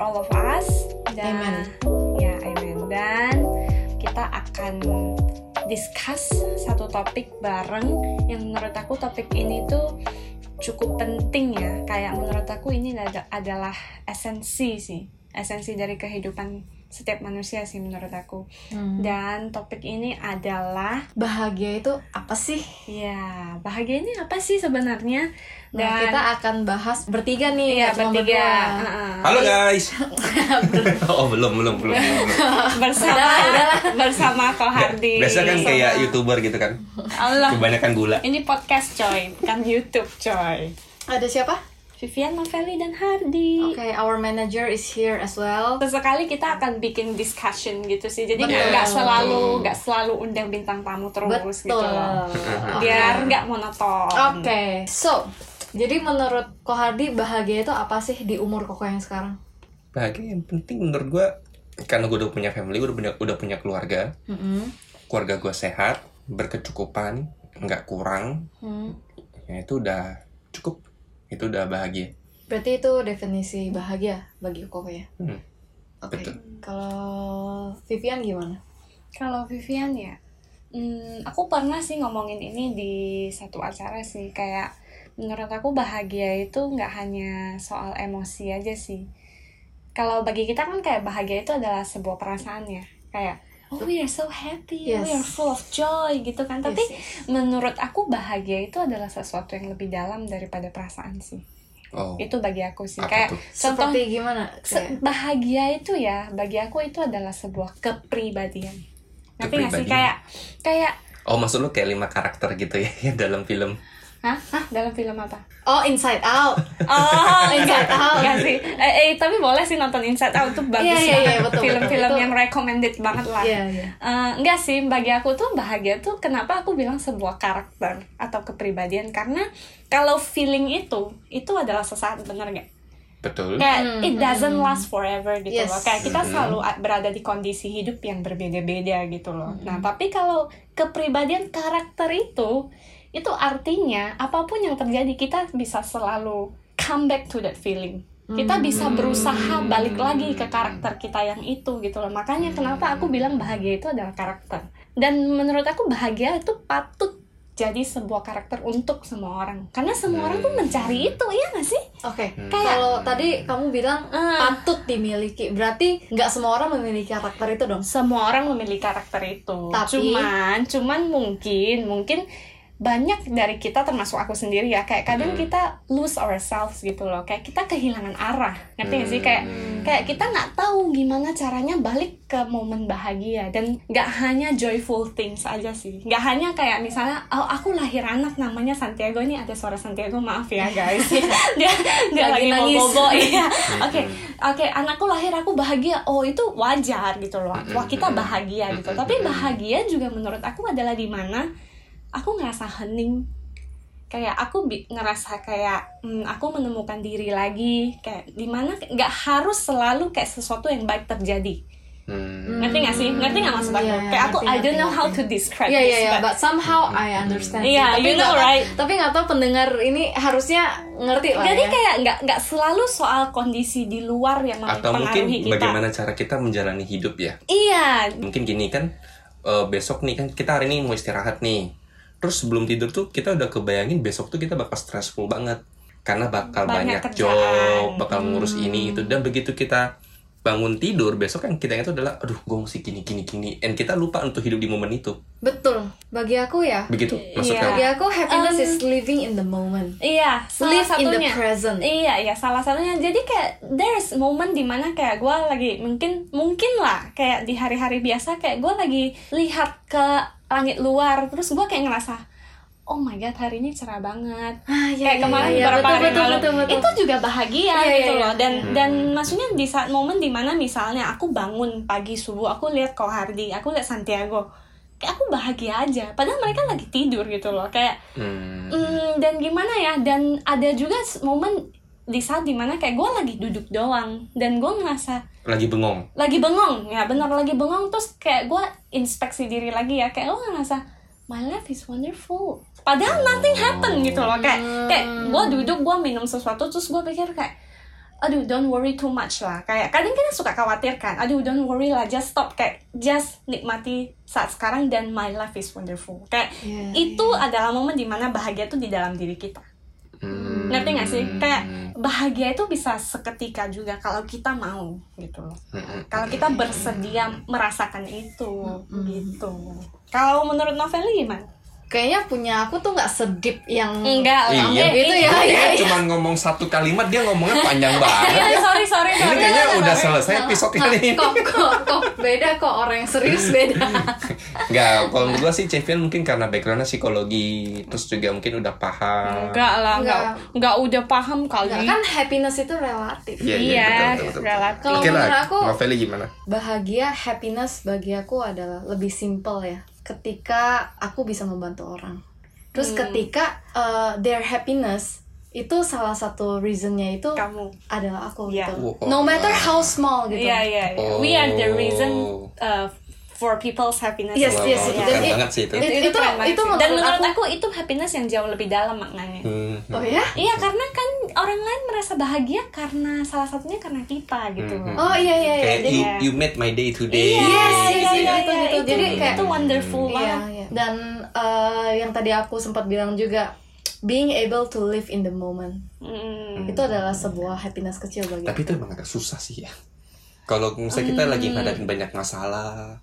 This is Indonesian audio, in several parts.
all of us. Dan, Amen. Ya, amen. Dan kita akan discuss satu topik bareng yang menurut aku topik ini tuh cukup penting ya. Kayak menurut aku ini ada- adalah esensi sih. Esensi dari kehidupan setiap manusia sih menurut aku. Hmm. Dan topik ini adalah Bahagia itu apa sih? ya bahagia ini apa sih sebenarnya? Nah, kita akan bahas bertiga nih, cuma bertiga. Heeh. Halo guys. oh belum belum belum. belum. bersama bersama Ko Hardi. Biasa kan Bersama- kayak youtuber gitu kan. Allah. Kebanyakan gula. Ini podcast coy, bukan YouTube coy. Ada siapa? Vivian, Noveli, dan Hardi. Oke, our manager is here as well. Sesekali kita akan bikin discussion gitu sih. Jadi nggak selalu nggak selalu undang bintang tamu terus gitu Betul. loh. Oke. Biar nggak monoton. Oke, so jadi menurut Ko Hardi bahagia itu apa sih di umur Koko yang sekarang? Bahagia yang penting menurut gua karena gue udah punya family, udah punya udah punya keluarga, Mm-mm. keluarga gue sehat, berkecukupan, nggak kurang, Hmm. ya itu udah cukup, itu udah bahagia. Berarti itu definisi bahagia bagi Koko ya? Hmm, Oke. betul. Kalau Vivian gimana? Kalau Vivian ya, hmm, aku pernah sih ngomongin ini di satu acara sih kayak menurut aku bahagia itu nggak hanya soal emosi aja sih. Kalau bagi kita kan kayak bahagia itu adalah sebuah perasaan ya, kayak oh we are so happy, Yes. we are full of joy gitu kan. Tapi Yes, menurut aku bahagia itu adalah sesuatu yang lebih dalam daripada perasaan sih. Oh, Itu bagi aku sih. Apa kayak tuh? contoh Seperti gimana? Se- Kayak- bahagia itu ya bagi aku itu adalah sebuah kepribadian ngerti nggak sih kayak kayak oh maksud lu kayak lima karakter gitu ya dalam film? Hah hah dalam film apa Oh, Inside Out. oh Inside Out. enggak sih eh, eh, tapi boleh sih nonton Inside Out tuh bagus Iya, iya, banget iya, betul, film-film yang recommended banget lah Iya, iya. Eh, enggak sih bagi aku tuh bahagia tuh kenapa aku bilang sebuah karakter atau kepribadian karena kalau feeling itu itu adalah sesaat bener nggak Betul. kayak Hmm, it doesn't last forever gitu Yes. loh kayak kita Hmm. selalu berada di kondisi hidup yang berbeda-beda gitu loh Hmm. nah tapi kalau kepribadian karakter itu itu artinya apa pun yang terjadi kita bisa selalu come back to that feeling kita Hmm. bisa berusaha balik lagi ke karakter kita yang itu gitu loh makanya kenapa aku bilang bahagia itu adalah karakter dan menurut aku bahagia itu patut jadi sebuah karakter untuk semua orang karena semua orang tuh mencari itu iya gak sih Oke, Hmm. Kayak- kalau tadi kamu bilang Ah. patut dimiliki, berarti nggak semua orang memiliki karakter itu dong. semua orang memiliki karakter itu. Tapi- Cuman, cuman mungkin, mungkin banyak dari kita termasuk aku sendiri ya kayak kadang Hmm. kita lose ourselves gitu loh. Kayak kita kehilangan arah ngerti gak sih? Hmm. kayak kayak kita nggak tahu gimana caranya balik ke momen bahagia. Dan nggak hanya joyful things aja sih. Nggak hanya kayak misalnya oh aku lahir anak namanya Santiago ini ada suara Santiago maaf ya guys. Dia dia Lagi lagi, nangis. bobo iya. Oke oke anakku lahir aku bahagia. Oh itu wajar gitu loh. Wah kita bahagia gitu. Tapi bahagia juga menurut aku adalah di mana aku ngerasa hening kayak aku bi- ngerasa kayak hmm, aku menemukan diri lagi kayak di mana nggak harus selalu kayak sesuatu yang baik terjadi Hmm. ngerti nggak sih ngerti nggak maksud aku iya, kayak aku ngerti, I don't ngerti, know how to describe Iya this iya iya, but but somehow I understand. sih. Iya, tapi you know, right? Tapi nggak tahu pendengar ini harusnya ngerti lah jadi ya. kayak nggak nggak selalu soal kondisi di luar yang Atau mungkin kita bagaimana cara kita menjalani hidup ya? iya Mungkin gini kan eh, besok nih kan kita hari ini mau istirahat nih. Terus sebelum tidur tuh kita udah kebayangin besok tuh kita bakal stressful banget karena bakal Banyak banyak, kerjaan. job, bakal ngurus ini itu dan begitu kita bangun tidur besok yang kita itu adalah aduh gue mesti gini gini gini and kita lupa untuk hidup di momen itu Betul. Bagi aku ya. begitu Iya. maksudnya Bagi aku happiness Um, is living in the moment. Iya, salah Live in the satunya. present. Iya, iya, salah satunya. Jadi kayak there's moment di mana kayak gue lagi mungkin mungkin lah kayak di hari-hari biasa kayak gue lagi lihat ke langit luar, terus gue kayak ngerasa oh my god hari ini cerah banget. Ah, iya, kayak iya, kemarin iya, beberapa betul, hari betul, lalu betul, betul. itu juga bahagia Iya, gitu iya, loh. Dan Hmm. dan maksudnya di saat momen di mana misalnya aku bangun pagi subuh, aku lihat Ko Hardi, aku lihat Santiago, kayak aku bahagia aja. Padahal mereka lagi tidur gitu loh, kayak Hmm. Hmm, dan gimana ya? Dan ada juga momen di saat di mana kayak gue lagi duduk doang dan gue ngerasa lagi bengong. Lagi bengong. Ya benar lagi bengong. Terus kayak gue inspeksi diri lagi ya. Kayak gue ngerasa my life is wonderful. Padahal nothing happen gitu loh. Kayak kayak gue duduk gue minum sesuatu terus gue pikir kayak aduh don't worry too much lah. Kayak kadang kita suka khawatir kan aduh don't worry lah just stop. Kayak just nikmati saat sekarang dan my life is wonderful. Kayak Iya, itu adalah momen di mana bahagia tuh di dalam diri kita. Hmm. Ngerti gak sih? Kayak bahagia itu bisa seketika juga kalau kita mau gitu loh. Hmm. kalau kita bersedia merasakan itu gitu. Kalau menurut Noveli gimana Kayaknya punya aku tuh nggak sedip yang enggak lah Iya. gitu ya. Dia ya, ya. cuma ngomong satu kalimat dia ngomongnya panjang banget. Iya, sorry sorry Ini sorry kayaknya sorry, udah sorry. selesai episode kali ini. Kok, kok, kok beda kok orang yang serius beda. Enggak, kalau menurut gua sih Cevian mungkin karena backgroundnya psikologi, terus juga mungkin udah paham. enggak lah enggak Enggak. enggak udah paham kali Nggak, kan happiness itu relatif. Iya, iya, Iya, betul, betul, betul. relatif. Kalau Oke lah, menurut aku- Noveli gimana? Bahagia, happiness bagi aku adalah lebih simple ya. Ketika aku bisa membantu orang. Terus Hmm. ketika uh, their happiness itu salah satu reasonnya itu kamu adalah aku Iya. gitu. Oh, No matter wow. how small gitu. iya iya iya. we are the reason uh, for people's happiness Yes, Wow, yes. itu Dan keren i- banget sih itu. Itu, itu, keren itu sih. menurut, dan menurut aku, aku, itu happiness yang jauh lebih dalam maknanya Hmm. Oh ya? Iya karena kan orang lain merasa bahagia karena salah satunya karena kita gitu Mhm. loh. Oh iya iya iya. Kayak Jadi, you, you made my day today. Iya, Yes, iya, yes, iya, yes, iya, gitu, iya. gitu. Itu, Jadi kayak- itu wonderful Iya, banget. iya. Dan eh, yang tadi aku sempat bilang juga being able to live in the moment Mm. itu adalah sebuah happiness kecil bagi Tapi itu aku. emang agak susah sih ya. Kalau misalnya kita lagi ngadapin banyak masalah,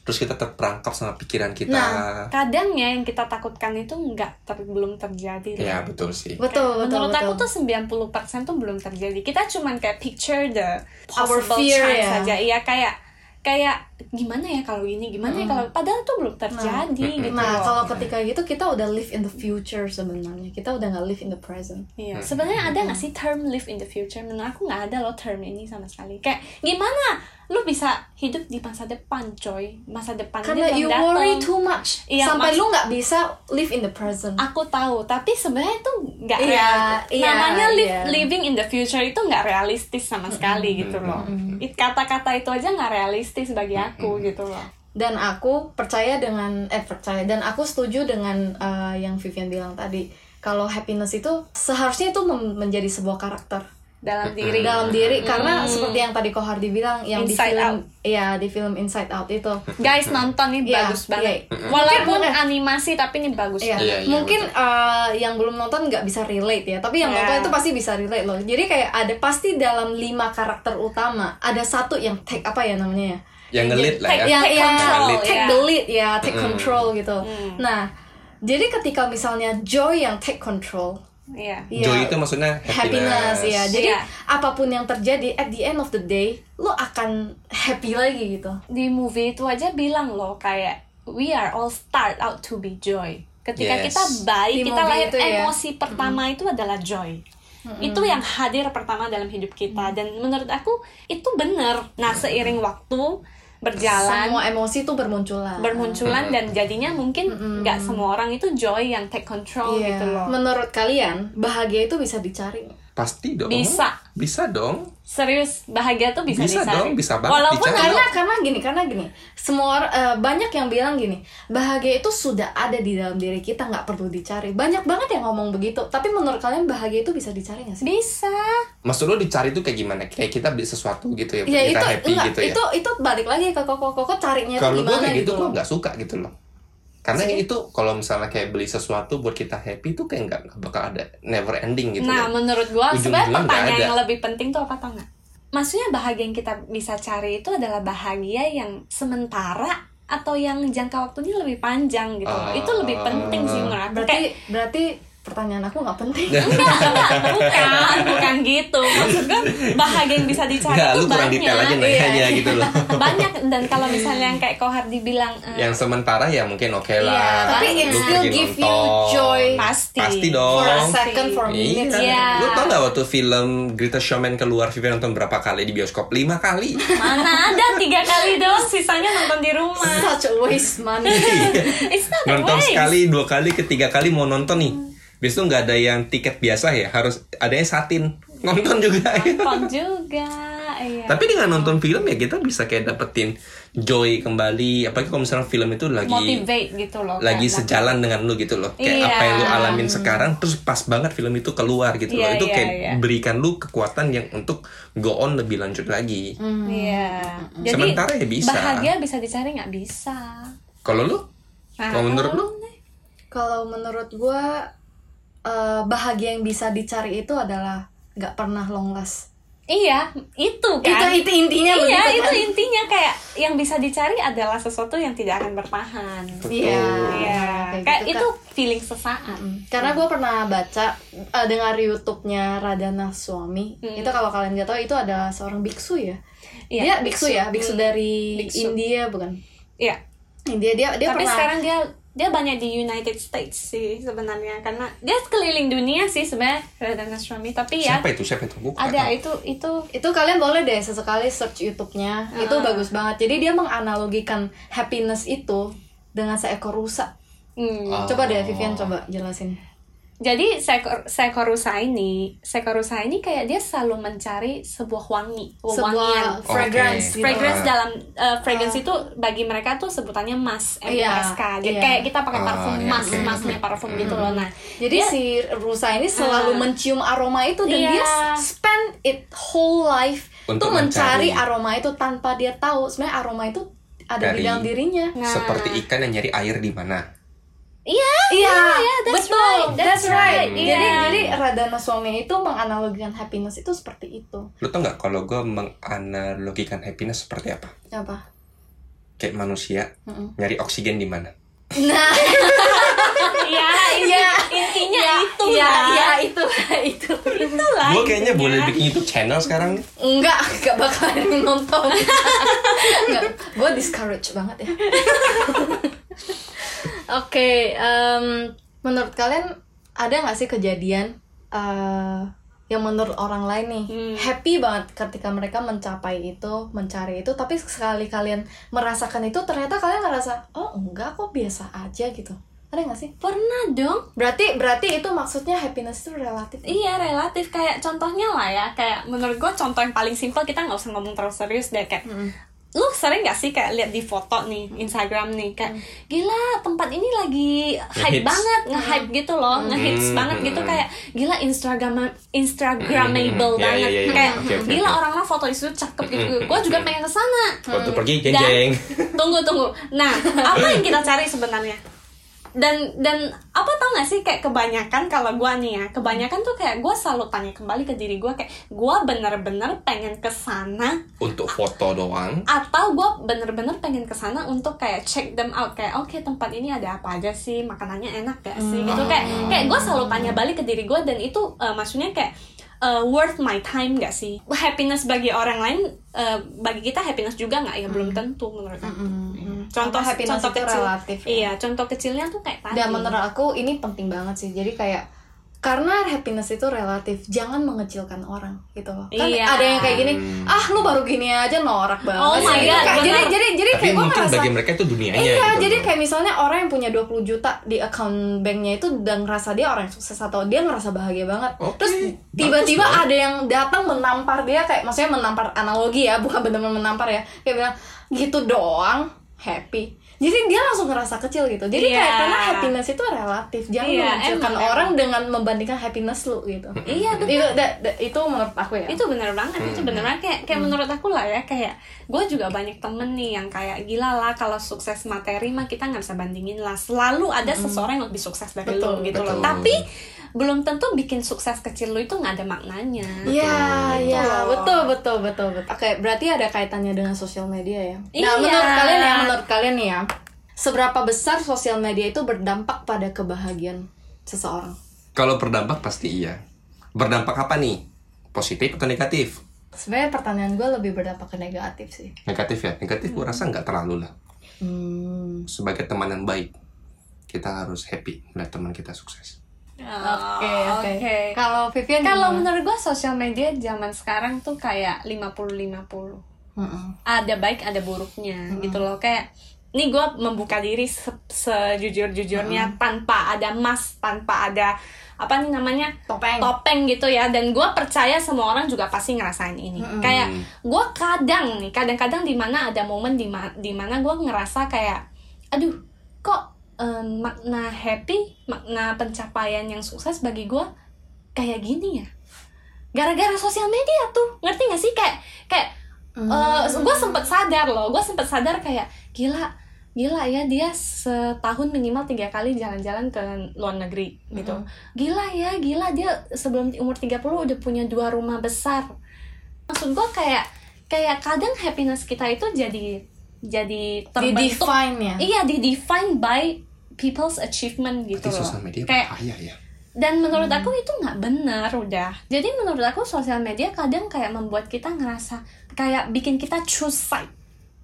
terus kita terperangkap sama pikiran kita. Nah, Kadang ya yang kita takutkan itu nggak ter- belum terjadi. ya betul sih. Betul, betul, Menurut betul. aku tuh 90% tuh belum terjadi. Kita cuman kayak picture the possible fear, chance ya. saja. Iya kayak kayak gimana ya kalau ini, gimana ya kalau padahal tuh belum terjadi gitu. Nah, kalau ketika gitu kita udah live in the future sebenarnya. Kita udah nggak live in the present. Iya, sebenarnya ada nggak sih term live in the future? Menurut aku nggak ada loh term ini sama sekali. Kayak gimana lu bisa hidup di masa depan, coy? Masa depan Karena you belum worry datang. too much Iya, sampai lu nggak bisa live in the present. Aku tahu, tapi sebenarnya itu nggak Iya, real. iya, Namanya live, iya. living in the future itu nggak realistis sama sekali gitu loh. Kata-kata itu aja nggak realistis bagi aku gitu loh. dan aku percaya dengan eh percaya dan aku setuju dengan uh, yang Vivian bilang tadi kalau happiness itu seharusnya itu menjadi sebuah karakter Dalam diri. dalam diri karena seperti yang tadi Kohardi bilang yang Hmm. Inside di film Out. ya di film Inside Out itu Guys nonton nih Iya, bagus banget. iya. Walaupun Mungkin- animasi tapi ini bagus. Iya, Iya, iya, mungkin uh, yang belum nonton nggak bisa relate ya, tapi yang Iya. nonton itu pasti bisa relate loh. Jadi kayak ada pasti dalam lima karakter utama ada satu yang take apa ya namanya ya? Yang ngelit lah ya. yang Take yang control, take ya. the lead ya, take Mm. control gitu. Nah, jadi ketika misalnya Joy yang take control, Iya. ya, Joy itu maksudnya happiness, happiness. ya. Jadi Iya. apa pun yang terjadi at the end of the day, lo akan happy lagi gitu. di movie itu aja bilang loh kayak we are all start out to be joy. Ketika Yes. kita baik, Di kita lahir itu ya. emosi pertama itu adalah joy. Itu yang hadir pertama dalam hidup kita dan menurut aku itu benar. Nah, seiring waktu berjalan Semua emosi tuh bermunculan. bermunculan dan jadinya mungkin nggak semua orang itu joy yang take control Iya. gitu loh. Menurut kalian, bahagia itu bisa dicari? Pasti dong. Bisa. Bisa dong. Serius, bahagia tuh bisa, Bisa dicari. dong, bisa banget Walaupun dicari. karena karena gini karena gini semua eh, banyak yang bilang gini bahagia itu sudah ada di dalam diri kita nggak perlu dicari banyak banget yang ngomong begitu tapi menurut kalian bahagia itu bisa dicari nggak sih bisa Maksud lo dicari tuh kayak gimana? Kayak kita beli sesuatu gitu ya, ya kita itu happy enggak, gitu ya. itu itu balik lagi ke koko koko carinya itu Kalau gue gimana kayak gitu, gitu gue nggak suka gitu loh. Karena itu kalau misalnya kayak beli sesuatu buat kita happy tuh kayak nggak bakal ada never ending gitu. Nah, loh. menurut gua Ujung-ujungnya sebenarnya pertanyaan yang lebih penting tuh apa tau nggak? Maksudnya bahagia yang kita bisa cari itu adalah bahagia yang sementara atau yang jangka waktunya lebih panjang gitu. Ah. itu lebih penting sih menurut aku. berarti Kayak, berarti pertanyaan aku nggak penting enggak, enggak, bukan, bukan gitu. Maksud gua bahagia yang bisa dicari Nggak, itu lu kurang banyak. detail aja Iya. nanya gitu loh. banyak dan kalau misalnya yang kayak Kohar dibilang eh, Yang sementara ya mungkin oke Iya, lah. tapi Banyak. it still give you joy pasti. Pasti dong. for a second for a Iya. minute Iya. Lu tau gak waktu film Greatest Showman keluar Vivian nonton berapa kali di bioskop? Lima kali. Mana ada tiga kali doang, sisanya nonton di rumah. such a waste money It's not a nonton waste. sekali, dua kali, ketiga kali mau nonton nih. Biasanya tuh nggak ada yang tiket biasa ya, harus ada yang satin. Nonton juga. nonton juga iya. Tapi dengan nonton film ya kita bisa kayak dapetin joy kembali. Apalagi kalau misalnya film itu lagi motivate gitu loh lagi kayak sejalan dengan lu gitu loh. Kayak Iya. apa yang lu alamin sekarang terus pas banget film itu keluar gitu loh. Iya, Itu iya, kayak iya. berikan lu kekuatan yang untuk go on lebih lanjut lagi. Iya. Jadi Sementara ya bisa. bahagia bisa dicari nggak bisa. Kalau lu? Nah, Kalau menurut lu? Kalau menurut gua eh, bahagia yang bisa dicari itu adalah nggak pernah long last. Iya, itu kan. Itu itu intinya iya, begitu itu kan? intinya kayak yang bisa dicari adalah sesuatu yang tidak akan bertahan. Iya. Iya, kayak kayak gitu, itu Kak. feeling sesaat. Karena gue pernah baca uh, dengar YouTube-nya Radana Suami. Itu kalau kalian nggak tahu itu adalah seorang biksu ya. Iya, dia biksu, ya, biksu dari Biksu. India bukan? Iya. India dia dia Tapi pernah sekarang dia dia banyak di United States sih sebenarnya karena dia keliling dunia sih sebenarnya Radana Swami tapi ya Siapa itu? Siapa itu? Nggak ada tahu. itu itu itu kalian boleh deh sesekali search YouTube-nya. Itu bagus banget. Jadi dia menganalogikan happiness itu dengan seekor rusa. hmm, Ah. Coba deh Vivian coba jelasin. Jadi seekor seekor rusa ini seekor rusa ini kayak dia selalu mencari sebuah wangi wangian Sebuah fragrance gitu. fragrance Ah. dalam uh, fragrance itu bagi mereka tuh sebutannya mas Iya, MUSK jadi iya. kayak kita pakai Ah, parfum iya, mas oke, masnya parfum gitu loh nah Jadi si rusa ini selalu Ah. mencium aroma itu dan Iya. dia spend it whole life Untuk tuh mencari mencari. aroma itu tanpa dia tahu sebenarnya aroma itu ada di Dari- dalam dirinya. Nah. Seperti ikan yang nyari air di mana? Iya Iya, iya, that's betul, right, that's, that's right. right, Jadi iya. jadi Radana Suami itu menganalogikan happiness itu seperti itu. Lu tau nggak kalau gue menganalogikan happiness seperti apa? Apa? Kayak manusia Mm-mm. nyari oksigen di mana? Nah, iya Iya. intinya itu iya, lah. iya itu itu. Itulah Gue kayaknya intinya. boleh bikin YouTube channel sekarang. Enggak, enggak bakalan nonton. Enggak, gue discourage banget ya. Oke, em, menurut kalian ada nggak sih kejadian eh, yang menurut orang lain nih Hmm. happy banget ketika mereka mencapai itu, mencari itu, tapi sekali kalian merasakan itu ternyata kalian ngerasa oh enggak kok biasa aja gitu. Ada nggak sih? pernah dong Berarti berarti itu maksudnya happiness itu relatif. Iya relatif kayak contohnya lah ya kayak menurut gue contoh yang paling simpel kita nggak usah ngomong terlalu serius deh kayak lu sering gak sih kayak lihat di foto nih Instagram nih kayak gila tempat ini lagi hype Ngehits. banget nge-hype gitu loh ngehits Hmm, banget hmm, gitu kayak gila Instagram Instagramable Hmm, banget. Iya, iya, iya. kayak Oke, oke, gila oke. orang-orang foto itu cakep gitu. Hmm, gue juga pengen ke sana Waktu pergi Dan- jeng-jeng. tunggu tunggu. Nah apa yang kita cari sebenarnya dan dan apa tau gak sih kayak kebanyakan kalau gua nih ya kebanyakan tuh kayak gua selalu tanya kembali ke diri gua kayak gua bener-bener pengen ke sana Untuk foto doang. atau gua bener-bener pengen ke sana untuk kayak check them out kayak oke tempat ini ada apa aja sih? Makanannya enak gak sih? Gitu kayak kayak gua selalu tanya balik ke diri gua dan itu eh, maksudnya kayak eh, worth my time gak sih? Happiness bagi orang lain eh, bagi kita happiness juga nggak ya? Belum tentu menurut aku contoh Karena happiness contoh itu kecil relatif, ya. iya contoh kecilnya tuh kayak tadi Dan menurut aku ini penting banget sih. Jadi kayak karena happiness itu relatif, jangan mengecilkan orang gitu loh. Kan Iya. ada yang kayak gini, ah lu baru gini aja norak banget. Oh my sih." God, Kayak- jadi bener. jadi jadi Tapi kayak gue ngerasa bagi mereka itu dunianya Iya, gitu. jadi kayak misalnya orang yang punya 20 juta di account banknya itu dan ngerasa dia orang yang sukses atau dia ngerasa bahagia banget. Oke, Terus tiba-tiba ada yang datang menampar dia kayak maksudnya menampar analogi ya, bukan benar-benar menampar ya. Kayak bilang gitu doang happy. Jadi dia langsung ngerasa kecil gitu. Jadi Iya. kayak karena happiness itu relatif. Jangan Iya, mengecilkan emang, orang dengan membandingkan happiness lu gitu. Iya, betul. Itu da- da- itu menurut aku ya. itu bener banget itu bener banget kayak kayak menurut aku lah ya kayak gue juga banyak temen nih yang kayak gila lah kalau sukses materi mah kita nggak bisa bandingin lah selalu ada seseorang yang lebih sukses dari Betul, lo gitu loh betul. tapi belum tentu bikin sukses kecil lo itu nggak ada maknanya Iya, iya, betul, betul, betul, betul. Oke, berarti ada kaitannya dengan sosial media ya. Nah, Iya. menurut kalian ya, menurut kalian nih ya, seberapa besar sosial media itu berdampak pada kebahagiaan seseorang? Kalau berdampak pasti iya. Berdampak apa nih? Positif atau negatif? Sebenarnya pertanyaan gue lebih berdampak ke negatif sih. Negatif ya. Negatif gue rasa nggak terlalu lah. Hmm. Sebagai teman yang baik, kita harus happy melihat teman kita sukses. Oke, Oh, oke. oke. Kalau Vivian kalau menurut gue sosial media zaman sekarang tuh kayak 50-50 Mm-mm. ada baik ada buruknya gitu loh. Kayak ini gue membuka diri se- sejujur-jujurnya tanpa ada mas tanpa ada apa nih namanya? Topeng. topeng gitu ya. Dan gue percaya semua orang juga pasti ngerasain ini. Kayak gue kadang nih kadang-kadang di mana ada momen di ma- di mana gue ngerasa kayak aduh kok em, makna happy makna pencapaian yang sukses bagi gue kayak gini ya. Gara-gara sosial media tuh ngerti gak sih? Kayak kayak gue sempet sadar loh gue sempet sadar kayak gila gila ya dia setahun minimal tiga kali jalan-jalan ke luar negeri gitu. Gila ya gila dia sebelum umur 30 udah punya dua rumah besar. Maksud gue kayak kayak kadang happiness kita itu jadi jadi di terbentuk. define ya? Iya di define by people's achievement gitu Berarti loh. sosial media kayak bahaya ya. dan menurut Hmm. aku itu nggak benar udah. Jadi menurut aku sosial media kadang kayak membuat kita ngerasa kayak bikin kita choose side.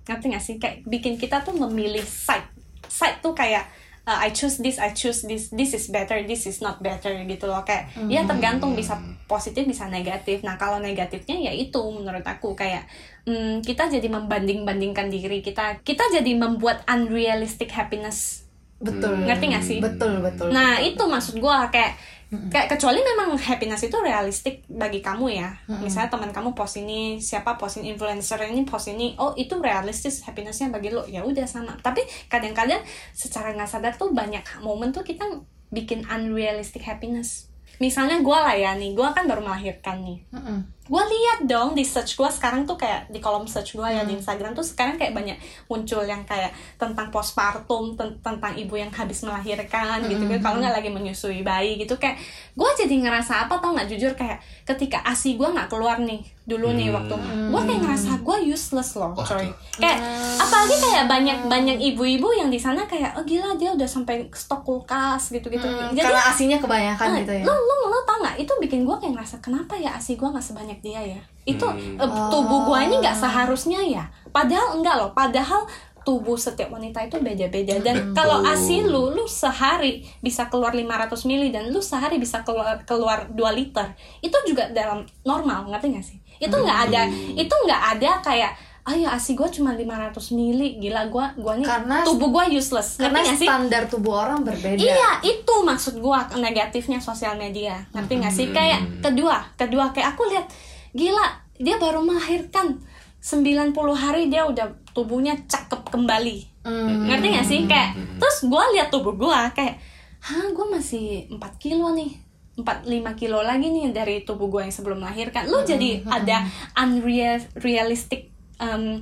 Ngerti gak sih? Kayak bikin kita tuh memilih side. Side tuh kayak uh, I choose this I choose this this is better this is not better gitu loh. Kayak ya Hmm. tergantung bisa positif bisa negatif. Nah kalau negatifnya ya itu menurut aku. Kayak hmm, kita jadi membanding-bandingkan diri kita. Kita jadi membuat unrealistic happiness betul ngerti gak sih betul betul Nah itu maksud gue kayak kayak kecuali memang happiness itu realistik bagi kamu ya. Misalnya teman kamu post ini, siapa post ini influencer ini post ini, oh itu realistis happinessnya bagi lo ya udah sama. Tapi kadang-kadang secara nggak sadar tuh banyak momen tuh kita bikin unrealistic happiness. Misalnya gue lah ya nih, gue kan baru melahirkan nih. Mm-mm. Gue lihat dong di search gue sekarang tuh kayak di kolom search gue ya di Instagram tuh sekarang kayak banyak muncul yang kayak tentang postpartum ten- tentang ibu yang habis melahirkan gitu kan kalau nggak lagi menyusui bayi gitu. Kayak gue jadi ngerasa apa tau nggak? Jujur kayak ketika asi gue nggak keluar nih dulu nih waktu gue kayak ngerasa gue useless loh coy. kayak apalagi kayak banyak banyak ibu-ibu yang di sana kayak oh gila dia udah sampai stok kulkas gitu gitu jadi karena asinya kebanyakan Nah, gitu ya? lo lo lo tau nggak? Itu bikin gue kayak ngerasa kenapa ya asi gue nggak sebanyak dia ya. Itu Hmm. eh, tubuh gue ini nggak seharusnya ya. Padahal enggak loh padahal tubuh setiap wanita itu beda-beda. Dan Betul. kalau asi lu lu sehari bisa keluar 500 mili dan lu sehari bisa keluar keluar 2 liter. Itu juga dalam normal ngerti gak sih? Itu nggak ada itu nggak ada kayak ah ya asi gue cuma 500 mili gila gue gue nih Karena- tubuh gue useless karena ngerti gak sih standar tubuh orang berbeda Iya, itu maksud gua negatifnya sosial media. Ngerti nggak sih? Kayak kedua, kedua kayak aku lihat gila, dia baru melahirkan 90 hari dia udah tubuhnya cakep kembali. Hmm. Ngerti nggak sih? Kayak terus gua lihat tubuh gua kayak, "Hah, gua masih 4 kilo nih." 4 5 kilo lagi nih dari tubuh gua yang sebelum melahirkan. Lu jadi ada unreal realistic um,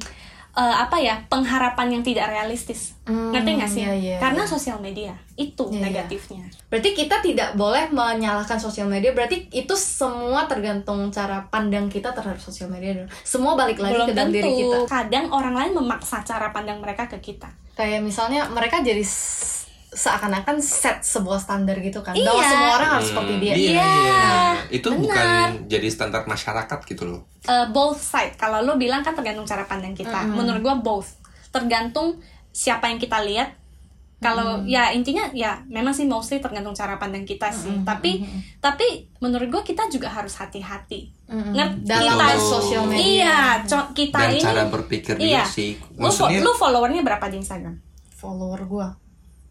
eh, apa ya pengharapan yang tidak realistis Hmm, ngerti nggak sih iya, iya, karena sosial media itu Iya, iya. negatifnya Berarti kita tidak boleh menyalahkan sosial media. Berarti itu semua tergantung cara pandang kita terhadap sosial media. Semua balik lagi belum ke dalam diri kita. kadang orang lain memaksa cara pandang mereka ke kita Kayak misalnya mereka jadi seakan-akan set sebuah standar gitu kan. Bahwa Iya. semua orang harus seperti dia. Iya, Iya, iya. Itu benar. bukan jadi standar masyarakat gitu loh. Eh, both side kalau lo bilang kan tergantung cara pandang kita menurut gua both tergantung siapa yang kita lihat kalau ya intinya ya memang sih mostly tergantung cara pandang kita sih tapi tapi menurut gua kita juga harus hati-hati Mm-mm. ngerti Dalam kita sosial media. iya kita Dan ini cara berpikir iya. juga sih. lu, Maksudnya lu followernya berapa di Instagram Follower gua.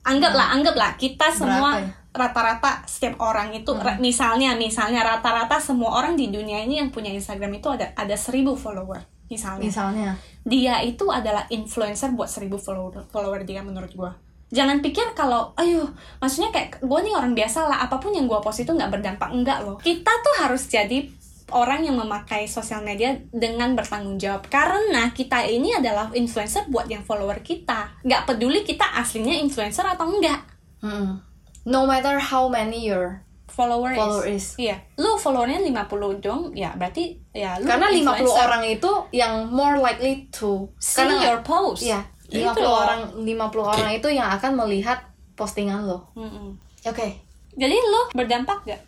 Anggaplah anggaplah kita semua ya? rata-rata setiap orang itu ra- misalnya misalnya rata-rata semua orang di dunia ini yang punya Instagram itu ada ada seribu follower misalnya. Misalnya. dia itu adalah influencer buat seribu follower follower dia menurut gua. Jangan pikir kalau ayo maksudnya kayak gue nih orang biasa lah apa pun yang gua post itu nggak berdampak. Enggak loh. Kita tuh harus jadi orang yang memakai sosial media dengan bertanggung jawab karena kita ini adalah influencer buat yang follower kita nggak peduli kita aslinya influencer atau enggak Mm-mm. No matter how many your follower, Follower is. is. Iya. Lu followernya 50 dong, ya berarti ya lu karena 50 influencer. orang itu yang more likely to see karena your post. Iya, Itu 50 loh. orang 50 orang itu yang akan melihat postingan lo. Mm-mm. Oke. Jadi lu berdampak gak?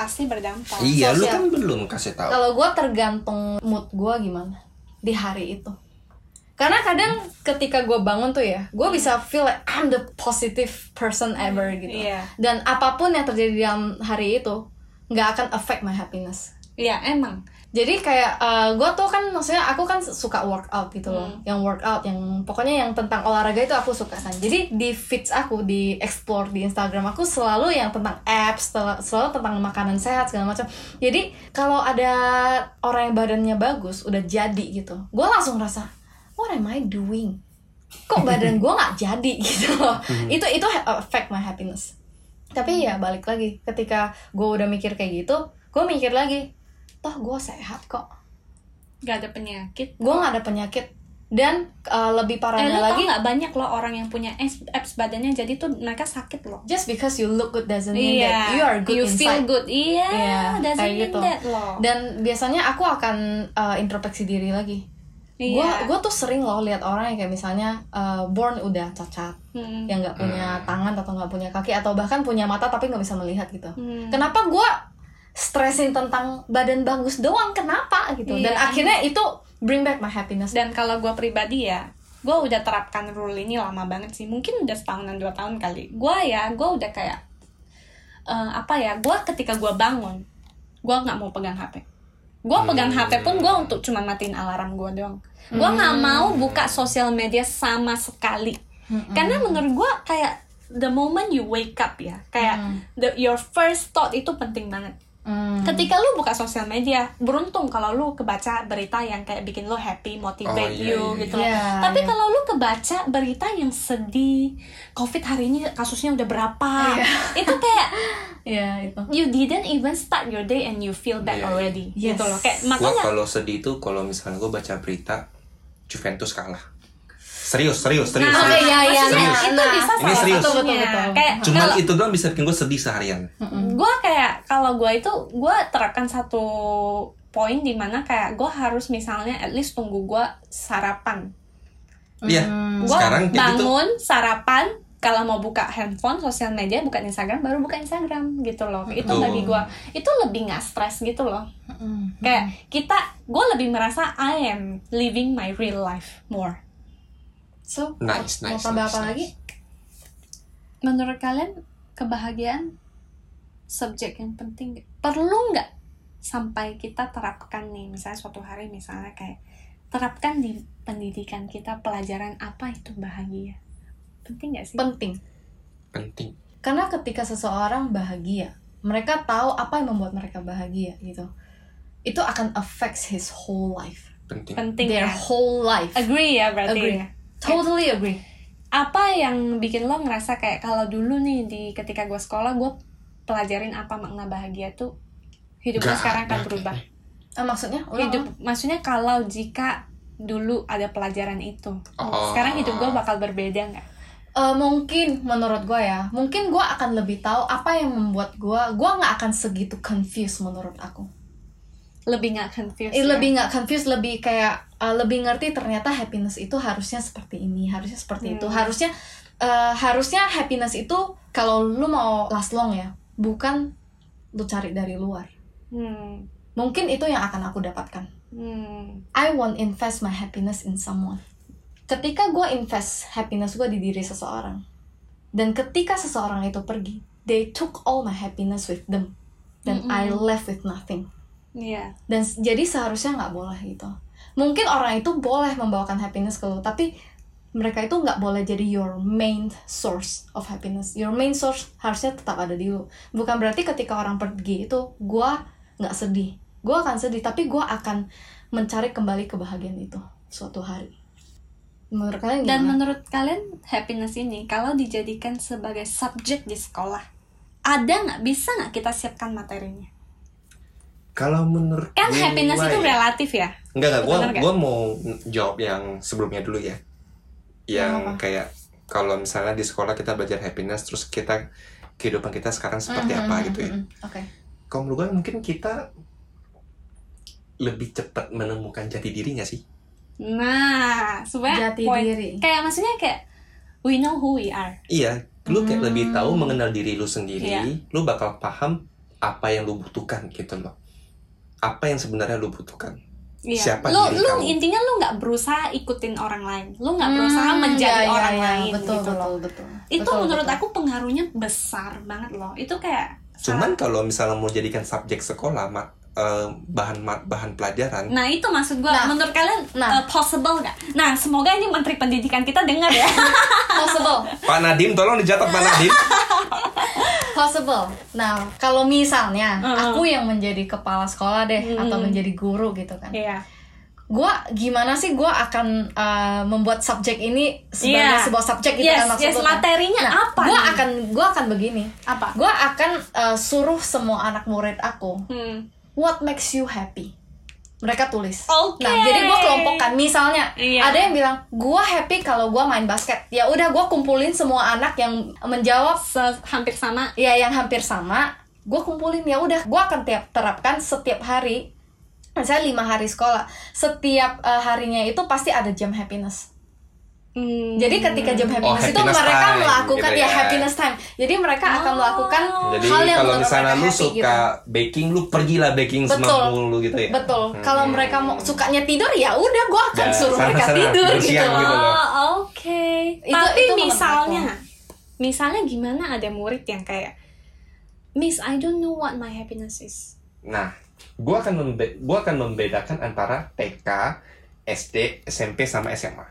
Pasti berdampak. Iya, lu Sosial. kan belum kasih tahu. Kalau gue tergantung mood gue gimana di hari itu. Karena kadang ketika gue bangun tuh ya, gue bisa feel like I'm the positive person ever gitu. Iya. Dan apa pun yang terjadi dalam hari itu nggak akan affect my happiness. Iya emang. Jadi kayak gue tuh kan maksudnya aku kan suka workout gitu loh, yang workout, yang pokoknya yang tentang olahraga itu aku suka kan. Jadi di feeds aku di explore di Instagram aku selalu yang tentang apps, sel- selalu tentang makanan sehat segala macam. Jadi kalau ada orang yang badannya bagus, udah jadi gitu, gue langsung rasa, what am I doing? Kok badan gue nggak jadi gitu loh? Itu itu ha- affect my happiness. Tapi ya balik lagi, ketika gue udah mikir kayak gitu, gue mikir lagi, toh gue sehat kok Gak ada penyakit. gue nggak ada penyakit dan uh, lebih Eh parahnya lo lagi tau gak banyak loh orang yang punya apps, apps badannya jadi tuh mereka sakit loh. just because you look good doesn't mean that you are good you feel inside good. Iya, Iya, doesn't kayak mean gitu. that loh. dan biasanya aku akan uh, introspeksi diri lagi gue Iya. gue tuh sering loh lihat orang yang kayak misalnya uh, born udah cacat Hmm. yang nggak punya tangan atau nggak punya kaki atau bahkan punya mata tapi nggak bisa melihat gitu Hmm. kenapa gue stresin tentang badan bagus doang kenapa gitu dan Iya. akhirnya itu bring back my happiness Dan kalau gue pribadi ya, gue udah terapkan rule ini lama banget sih. Mungkin udah setahunan dua tahun kali. Gue ya, gue udah kayak eh, apa ya? Gue ketika gue bangun, gue nggak mau pegang HP. Gue pegang HP pun gue untuk cuma matiin alarm gue doang. Gue nggak mau buka sosial media sama sekali. Karena menurut gue kayak the moment you wake up ya, kayak the, your first thought itu penting banget. Hmm. Ketika lu buka sosial media, beruntung kalau lu kebaca berita yang kayak bikin lu happy, motivate Oh, iya, you iya, gitu. iya. Tapi Iya. kalau lu kebaca berita yang sedih, COVID hari ini kasusnya udah berapa, itu kayak ya itu you didn't even start your day and you feel bad Iya, iya. already, Yes. gitu loh. Kayak makanya kalau sedih itu kalau misalnya gue baca berita Juventus kalah. Serius, serius, serius. Nah, serius. iya, iya, maksudnya nah, itu nah. bisa Ini salah serius. Betul, betul, betul. Kayak Cuman kalau- itu doang bisa bikin gue sedih seharian. gue kayak kalau gue itu gue terapkan satu poin di mana kayak gue harus misalnya at least tunggu gue sarapan Iya. gue Sekarang jadi tuh bangun sarapan kalau mau buka handphone sosial media buka Instagram baru buka Instagram gitu loh itu Betul. bagi gue itu lebih nggak stres gitu loh kayak kita gue lebih merasa I am living my real life more so Nice, mau nice, tambah nice, apa nice. lagi menurut kalian kebahagiaan subjek yang penting perlu nggak sampai kita terapkan nih misalnya suatu hari misalnya kayak terapkan di pendidikan kita pelajaran apa itu bahagia penting nggak sih penting penting. karena ketika seseorang bahagia mereka tahu apa yang membuat mereka bahagia gitu itu akan affects his whole life Penting. penting their ya whole life agree ya berarti Agree. ya? Totally agree. Apa yang bikin lo ngerasa kayak kalau dulu nih di ketika gue sekolah gue pelajarin apa makna bahagia tuh hidup gue Gak sekarang akan berubah. Ah, maksudnya? Ulang, hidup ulang. maksudnya kalau jika dulu ada pelajaran itu Oh. sekarang hidup gue bakal berbeda nggak? Eh, mungkin menurut gue ya mungkin gue akan lebih tahu apa yang membuat gue gue nggak akan segitu confused menurut aku lebih nggak confused Eh, ya? lebih nggak confused lebih kayak eh, lebih ngerti ternyata happiness itu harusnya seperti ini harusnya seperti itu Hmm. harusnya eh, harusnya happiness itu kalau lu mau last long ya bukan lu cari dari luar hmm. mungkin itu yang akan aku dapatkan Hmm. I want invest my happiness in someone ketika gue invest happiness gue di diri seseorang dan ketika seseorang itu pergi they took all my happiness with them dan I left with nothing Iya. dan s- jadi seharusnya nggak boleh gitu. Mungkin orang itu boleh membawakan happiness ke lu tapi mereka itu nggak boleh jadi your main source of happiness. Your main source harusnya tetap ada di lu. Bukan berarti ketika orang pergi itu gua nggak sedih. Gua akan sedih tapi gua akan mencari kembali kebahagiaan itu suatu hari. Menurut kalian dan menurut kalian happiness ini kalau dijadikan sebagai subjek di sekolah ada nggak bisa nggak kita siapkan materinya Kalau menurut kan gue happiness itu relatif ya Enggak, enggak. Gue gua mau jawab yang sebelumnya dulu ya. Yang apa? kayak kalau misalnya di sekolah kita belajar happiness, terus kita kehidupan kita sekarang seperti apa Mhm, gitu ya. mhm, oke Kalau menurut gue mungkin kita lebih cepat menemukan jati dirinya sih. nah supaya Jati poin- diri. kayak maksudnya kayak we know who we are Iya, lu kayak Hmm. lebih tahu mengenal diri lu sendiri, Iya. lu bakal paham apa yang lu butuhkan gitu loh. Apa yang sebenarnya lu butuhkan. Iya. Siapa lu diri lu kamu? intinya lu nggak berusaha ikutin orang lain lu nggak berusaha menjadi iya, iya, orang iya. lain betul gitu loh betul betul itu Betul, menurut betul. aku pengaruhnya besar banget loh itu kayak Cuman kalau misalnya mau jadikan subjek sekolah, mak eh, bahan bahan pelajaran Nah itu maksud gue, Nah. menurut kalian Nah. uh, possible nggak? Nah semoga ini Menteri Pendidikan kita dengar ya. possible Pak Nadim tolong dicatat Pak Nadim possible nah kalau misalnya Uh-uh. aku yang menjadi kepala sekolah deh atau menjadi guru gitu kan Iya. gua gimana sih gua akan uh, membuat subjek ini sebagai Iya. sebuah subjek gitu Yes, kan maksud yes, kan? materinya Nah, apa gua nih? akan gua akan begini Apa? gua akan uh, suruh semua anak murid aku Hmm. what makes you happy mereka tulis Oke. nah jadi gua kelompokkan misalnya Iya. ada yang bilang gua happy kalau gua main basket ya udah gua kumpulin semua anak yang menjawab Se- hampir sama. ya yang hampir sama gue kumpulin ya udah gue akan tiap terapkan setiap hari misalnya lima hari sekolah setiap uh, harinya itu pasti ada jam happiness Hmm. jadi ketika jam happiness, itu happiness mereka time, melakukan gitu ya. ya. happiness time jadi mereka akan Oh. melakukan Jadi hal yang kalau misalnya mereka lu happy suka gitu baking, lu pergilah baking Betul. semampu lu gitu ya. betul Hmm. kalau mereka mau sukanya tidur ya udah gue akan Ya, suruh mereka sana-sana, tidur gitu gitu. loh. Oh, oke. Itu- Tapi itu misalnya, misalnya gimana ada murid yang kayak, Miss, I don't know what my happiness is. Nah, gua akan membe gua akan membedakan antara TK, SD, SMP sama SMA.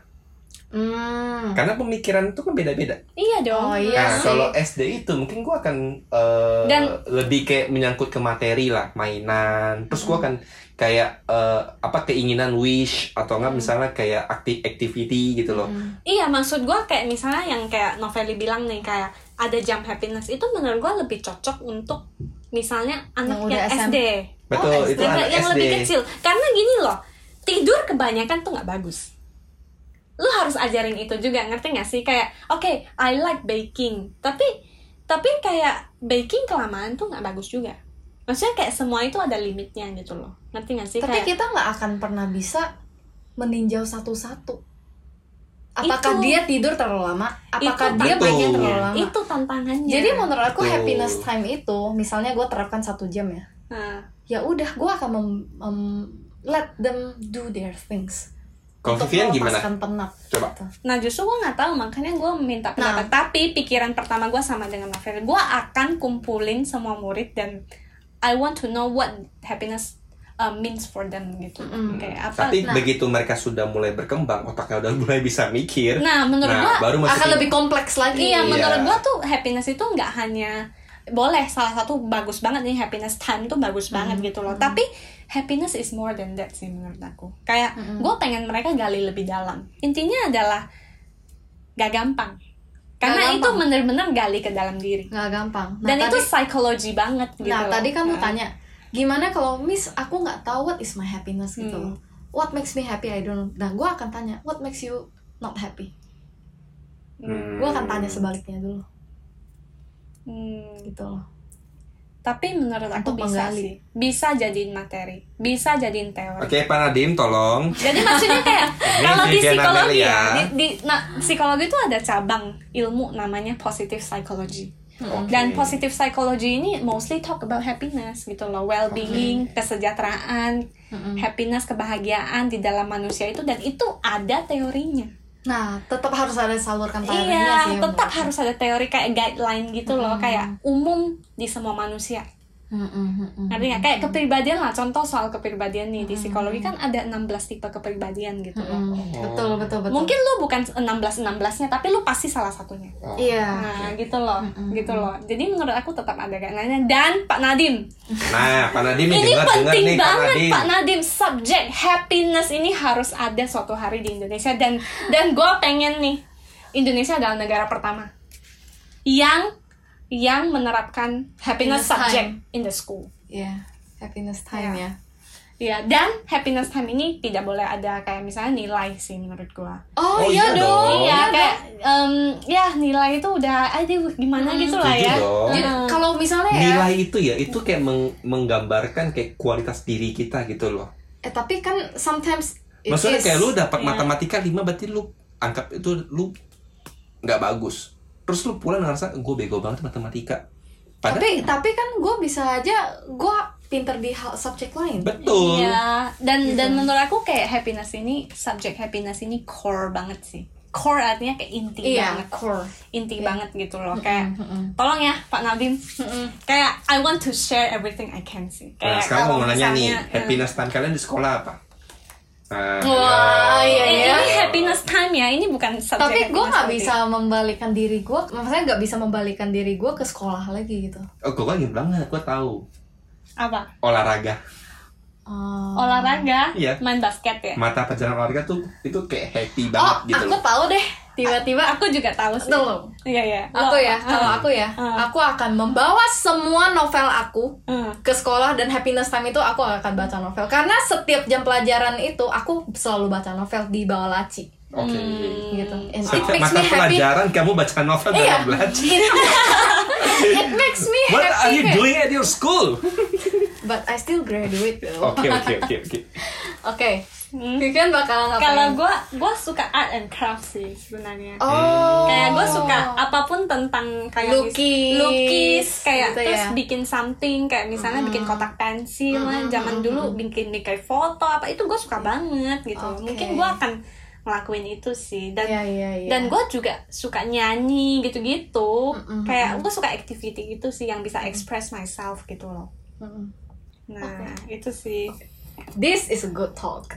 Hmm. Karena pemikiran itu kan beda-beda. Iya dong. Oh, iya nah, sih. kalau SD itu mungkin gua akan eh, Dan- lebih kayak menyangkut ke materi lah, mainan. Terus gua akan kayak eh, apa keinginan wish atau enggak misalnya kayak aktif activity gitu loh. Iya, maksud gue kayak misalnya yang kayak Noveli bilang nih kayak ada jam happiness itu menurut gue lebih cocok untuk misalnya anak Yang yang, SD. Betul, Oh, itu yang, anak yang SD. lebih kecil. Karena gini loh, tidur kebanyakan tuh nggak bagus. Lu harus ajarin itu juga, ngerti gak sih? Kayak, oke, I like baking, tapi tapi kayak baking kelamaan tuh nggak bagus juga. Maksudnya kayak semua itu ada limitnya gitu loh, ngerti gak sih? Tapi kayak, kita nggak akan pernah bisa meninjau satu-satu. Apakah Itu- dia tidur terlalu lama? Apakah Itu dia baiknya terlalu lama? itu tantangannya. Jadi menurut aku Betul. happiness time itu, misalnya gue terapkan satu jam ya, Nah, ya udah gue akan mem- mem- let them do their things. Kalau Vivian gimana? penat. Coba. gitu. Nah justru gue nggak tahu makanya gue minta pendapat. Tapi pikiran pertama gue sama dengan Novel. Gue akan kumpulin semua murid dan I want to know what happiness uh, means for them gitu. Mm-mm. Kayak apa? Tapi Nah. begitu mereka sudah mulai berkembang, otaknya udah mulai bisa mikir. Nah menurut nah, gue Akan lebih kompleks lagi. iya Iya. menurut gue tuh happiness itu nggak hanya boleh salah satu bagus banget nih happiness time tuh bagus banget gitu loh. Tapi happiness is more than that sih menurut aku. Kayak gue pengen mereka gali lebih dalam. Intinya adalah gak gampang. Karena Gak itu gampang. bener-bener gali ke dalam diri. Nggak gampang. Nah, Dan itu tadi- psikologi banget gitu. Nah, loh. tadi lu Nah. tanya, gimana kalau Miss aku nggak tahu what is my happiness gitu Hmm. loh. What makes me happy I don't know. Nah, gue akan tanya, what makes you not happy? Hmm. Gue akan tanya sebaliknya dulu, Hmm, gitu loh. Tapi menurut aku Untuk bisa menggali. sih. Bisa jadiin materi, bisa jadiin teori. Oke, Pak Nadim, tolong. Jadi maksudnya kayak kalau di psikologi ya, di, di nah, psikologi itu ada cabang ilmu namanya positive psychology. Oke. Dan positive psychology ini mostly talk about happiness gitu loh, well-being, kesejahteraan, happiness, kebahagiaan di dalam manusia itu dan itu ada teorinya. Nah, tetap harus ada salurkan teorinya Iya, sih. tetap menurut harus ada teori kayak guideline gitu loh, kayak umum di semua manusia. Mm, mm, mm, mm. Ngerti nggak? Kayak kepribadian lah, contoh soal kepribadian nih di psikologi kan ada 16 tipe kepribadian gitu loh. Mm, Betul, betul, betul. Mungkin lu bukan 16-16-nya, tapi lu pasti salah satunya. Oh. Iya. Nah, gitu loh, gitu loh. Jadi menurut aku tetap ada guideline dan Pak Nadim. Nah, Pak Nadim nih, Ini dengar, dengar penting nih, Pak banget Nadim. Pak Nadim. Subjek happiness ini harus ada suatu hari di Indonesia dan dan gue pengen nih Indonesia adalah negara pertama yang yang menerapkan happiness, Happiness subject time. in the school. Iya, happiness time Iya. ya. Iya, dan happiness time ini tidak boleh ada kayak misalnya nilai sih menurut gua. Oh, Oh, iya iya dong. dong. Iya, kayak em, ya nilai itu udah aduh gimana gitu lah ya. dong. Jadi, Heeh. kalau misalnya ya, Nilai itu ya, itu kayak meng- menggambarkan kayak kualitas diri kita gitu loh. eh tapi kan sometimes Maksudnya is- kayak lu dapat Iya. matematika 5 berarti lu anggap itu lu nggak bagus. Terus lu pulang ngerasa gue bego banget matematika. Padahal tapi tapi kan gue bisa aja gue pinter di hal subjek lain. betul. Iya, dan Gitu. dan menurut aku kayak happiness ini subjek happiness ini core banget sih. core artinya kayak inti Iya, banget core. inti banget gitu loh kayak tolong ya Pak Nadim kayak I want to share everything I can sih Nah, kayak sekarang kalau mau nanya nih, misalnya, eh, happiness time kalian di sekolah apa? Nah, Wah, ya. iya eh, ya. ini happiness time ya ini bukan subjek Tapi gue nggak bisa membalikan diri gue, maksudnya nggak bisa membalikan diri gue ke sekolah lagi gitu. Oh, gue lagi banget, gue tahu. apa Olahraga. Oh. olahraga Iya. main basket ya Mata pelajaran olahraga tuh itu kayak happy Oh, banget gitu aku loh. tahu deh. Tiba-tiba aku juga tahu sih Tunggu. iya iya aku ya, kalau ah, aku ya, ah, aku akan membawa semua novel aku ah. ke sekolah dan happiness time itu aku akan baca novel karena setiap jam pelajaran itu aku selalu baca novel di bawah laci Oke. gitu. And it Setiap makes mata me happy. pelajaran kamu baca novel Iya. dalam belajar. It makes me What happy. are you doing at your school? But I still graduate though. Oke oke oke oke. Oke. Vivian bakal ngapain? kalau gue gue suka art and craft sih sebenarnya Oh. kayak gue suka apa pun tentang kayak Lukis. lukis kayak Gitu terus ya. bikin something kayak misalnya bikin kotak pensil lah zaman dulu bikin kayak foto apa itu gue suka banget gitu Oke. mungkin gue akan ngelakuin itu sih dan Iya, iya, iya. dan gue juga suka nyanyi gitu-gitu Mm-mm, kayak gue suka activity gitu sih yang bisa express myself gitu loh Mm-mm. nah itu sih This is a good talk.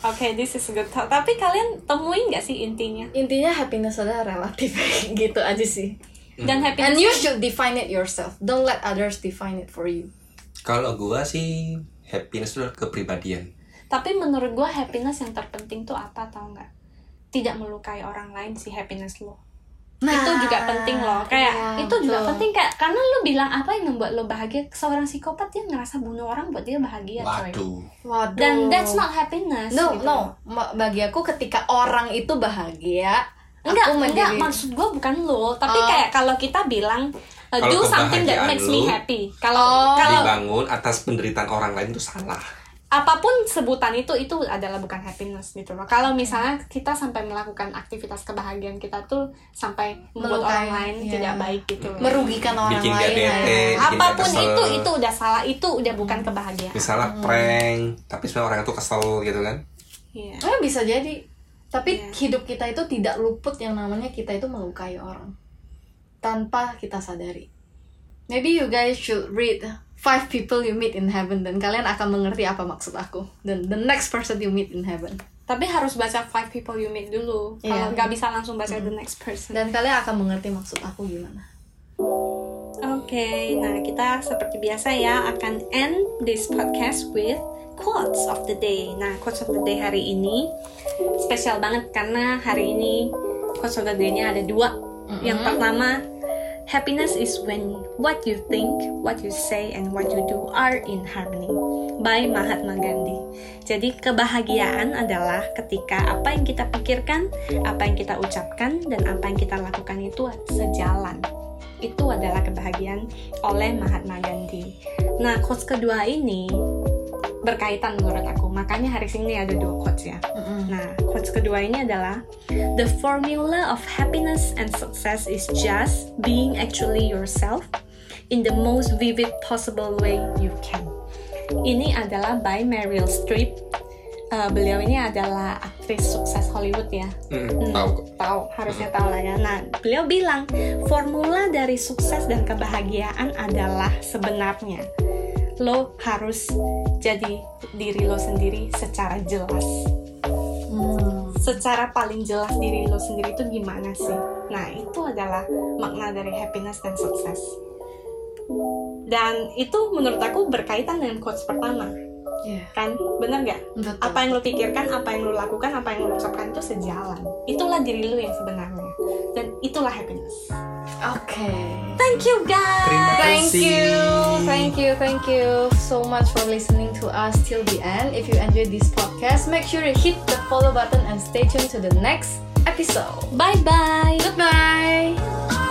Oke, this is a good talk. Tapi kalian temuin gak sih intinya? Intinya happiness adalah relatif gitu aja sih. Dan happiness And you should define it yourself. Don't let others define it for you. Kalau gua sih happiness itu adalah kepribadian. Tapi menurut gue happiness yang terpenting tuh apa tau nggak? Tidak melukai orang lain sih happiness lo. Itu juga penting loh. Kayak iya, itu juga betul. penting kayak karena lo bilang apa yang membuat lo bahagia? Seorang psikopat dia ngerasa bunuh orang buat dia bahagia, coy. Waduh. Waduh. Dan that's not happiness. No, gitu. no. Bagi aku ketika orang itu bahagia, Enggak, aku enggak menjadi- maksud gue bukan lo, tapi Oh. kayak kalau kita bilang uh, do something that makes me lu happy. Kalau Oh. kalau Dibangun atas penderitaan orang lain itu salah. Apa pun sebutan itu itu adalah bukan happiness gitu loh. Kalau misalnya kita sampai melakukan aktivitas kebahagiaan kita tuh sampai membuat Melukai, orang lain iya. tidak baik gitu loh. merugikan orang Bikin lain. bete. ya. apa pun kesel. itu itu udah salah, itu udah bukan kebahagiaan. Misalnya prank, tapi sebenarnya orang itu kesel gitu kan. Iya. Eh, bisa jadi. Tapi Iya. hidup kita itu tidak luput yang namanya kita itu melukai orang tanpa kita sadari. Maybe you guys should read Five People You Meet in Heaven dan kalian akan mengerti apa maksud aku. Dan the next person you meet in heaven. Tapi harus baca Five People You Meet dulu. Kalau Iya. nggak bisa langsung baca The Next Person. Dan kalian akan mengerti maksud aku gimana. Oke, nah kita seperti biasa ya akan end this podcast with quotes of the day. Nah, quotes of the day hari ini spesial banget karena hari ini quotes of the day-nya ada dua. Yang pertama, happiness is when what you think, what you say, and what you do are in harmony by Mahatma Gandhi. Jadi kebahagiaan adalah ketika apa yang kita pikirkan, apa yang kita ucapkan, dan apa yang kita lakukan itu sejalan itu adalah kebahagiaan oleh Mahatma Gandhi. Nah, quotes kedua ini berkaitan menurut aku. Makanya hari ini ada dua quotes ya. Nah, quotes kedua ini adalah The formula of happiness and success is just being actually yourself in the most vivid possible way you can. Ini adalah by Meryl Streep. Eh, beliau ini adalah aktris sukses Hollywood ya. Hmm, Hmm, tahu kok. tahu harusnya tahu lah ya nah beliau bilang formula dari sukses dan kebahagiaan adalah sebenarnya lo harus jadi diri lo sendiri secara jelas Hmm. secara paling jelas diri lo sendiri itu gimana sih nah itu adalah makna dari happiness dan sukses dan itu menurut aku berkaitan dengan quotes pertama Yeah. kan bener nggak Betul. apa yang lo pikirkan, apa yang lo lakukan, apa yang lo ucapkan itu sejalan. Itulah diri lo yang sebenarnya. Dan itulah happiness. Oke. Thank you guys. Terima Thank kasih. you, thank you, thank you so much for listening to us till the end. If you enjoyed this podcast, make sure you hit the follow button and stay tuned to the next episode. Bye bye. Goodbye.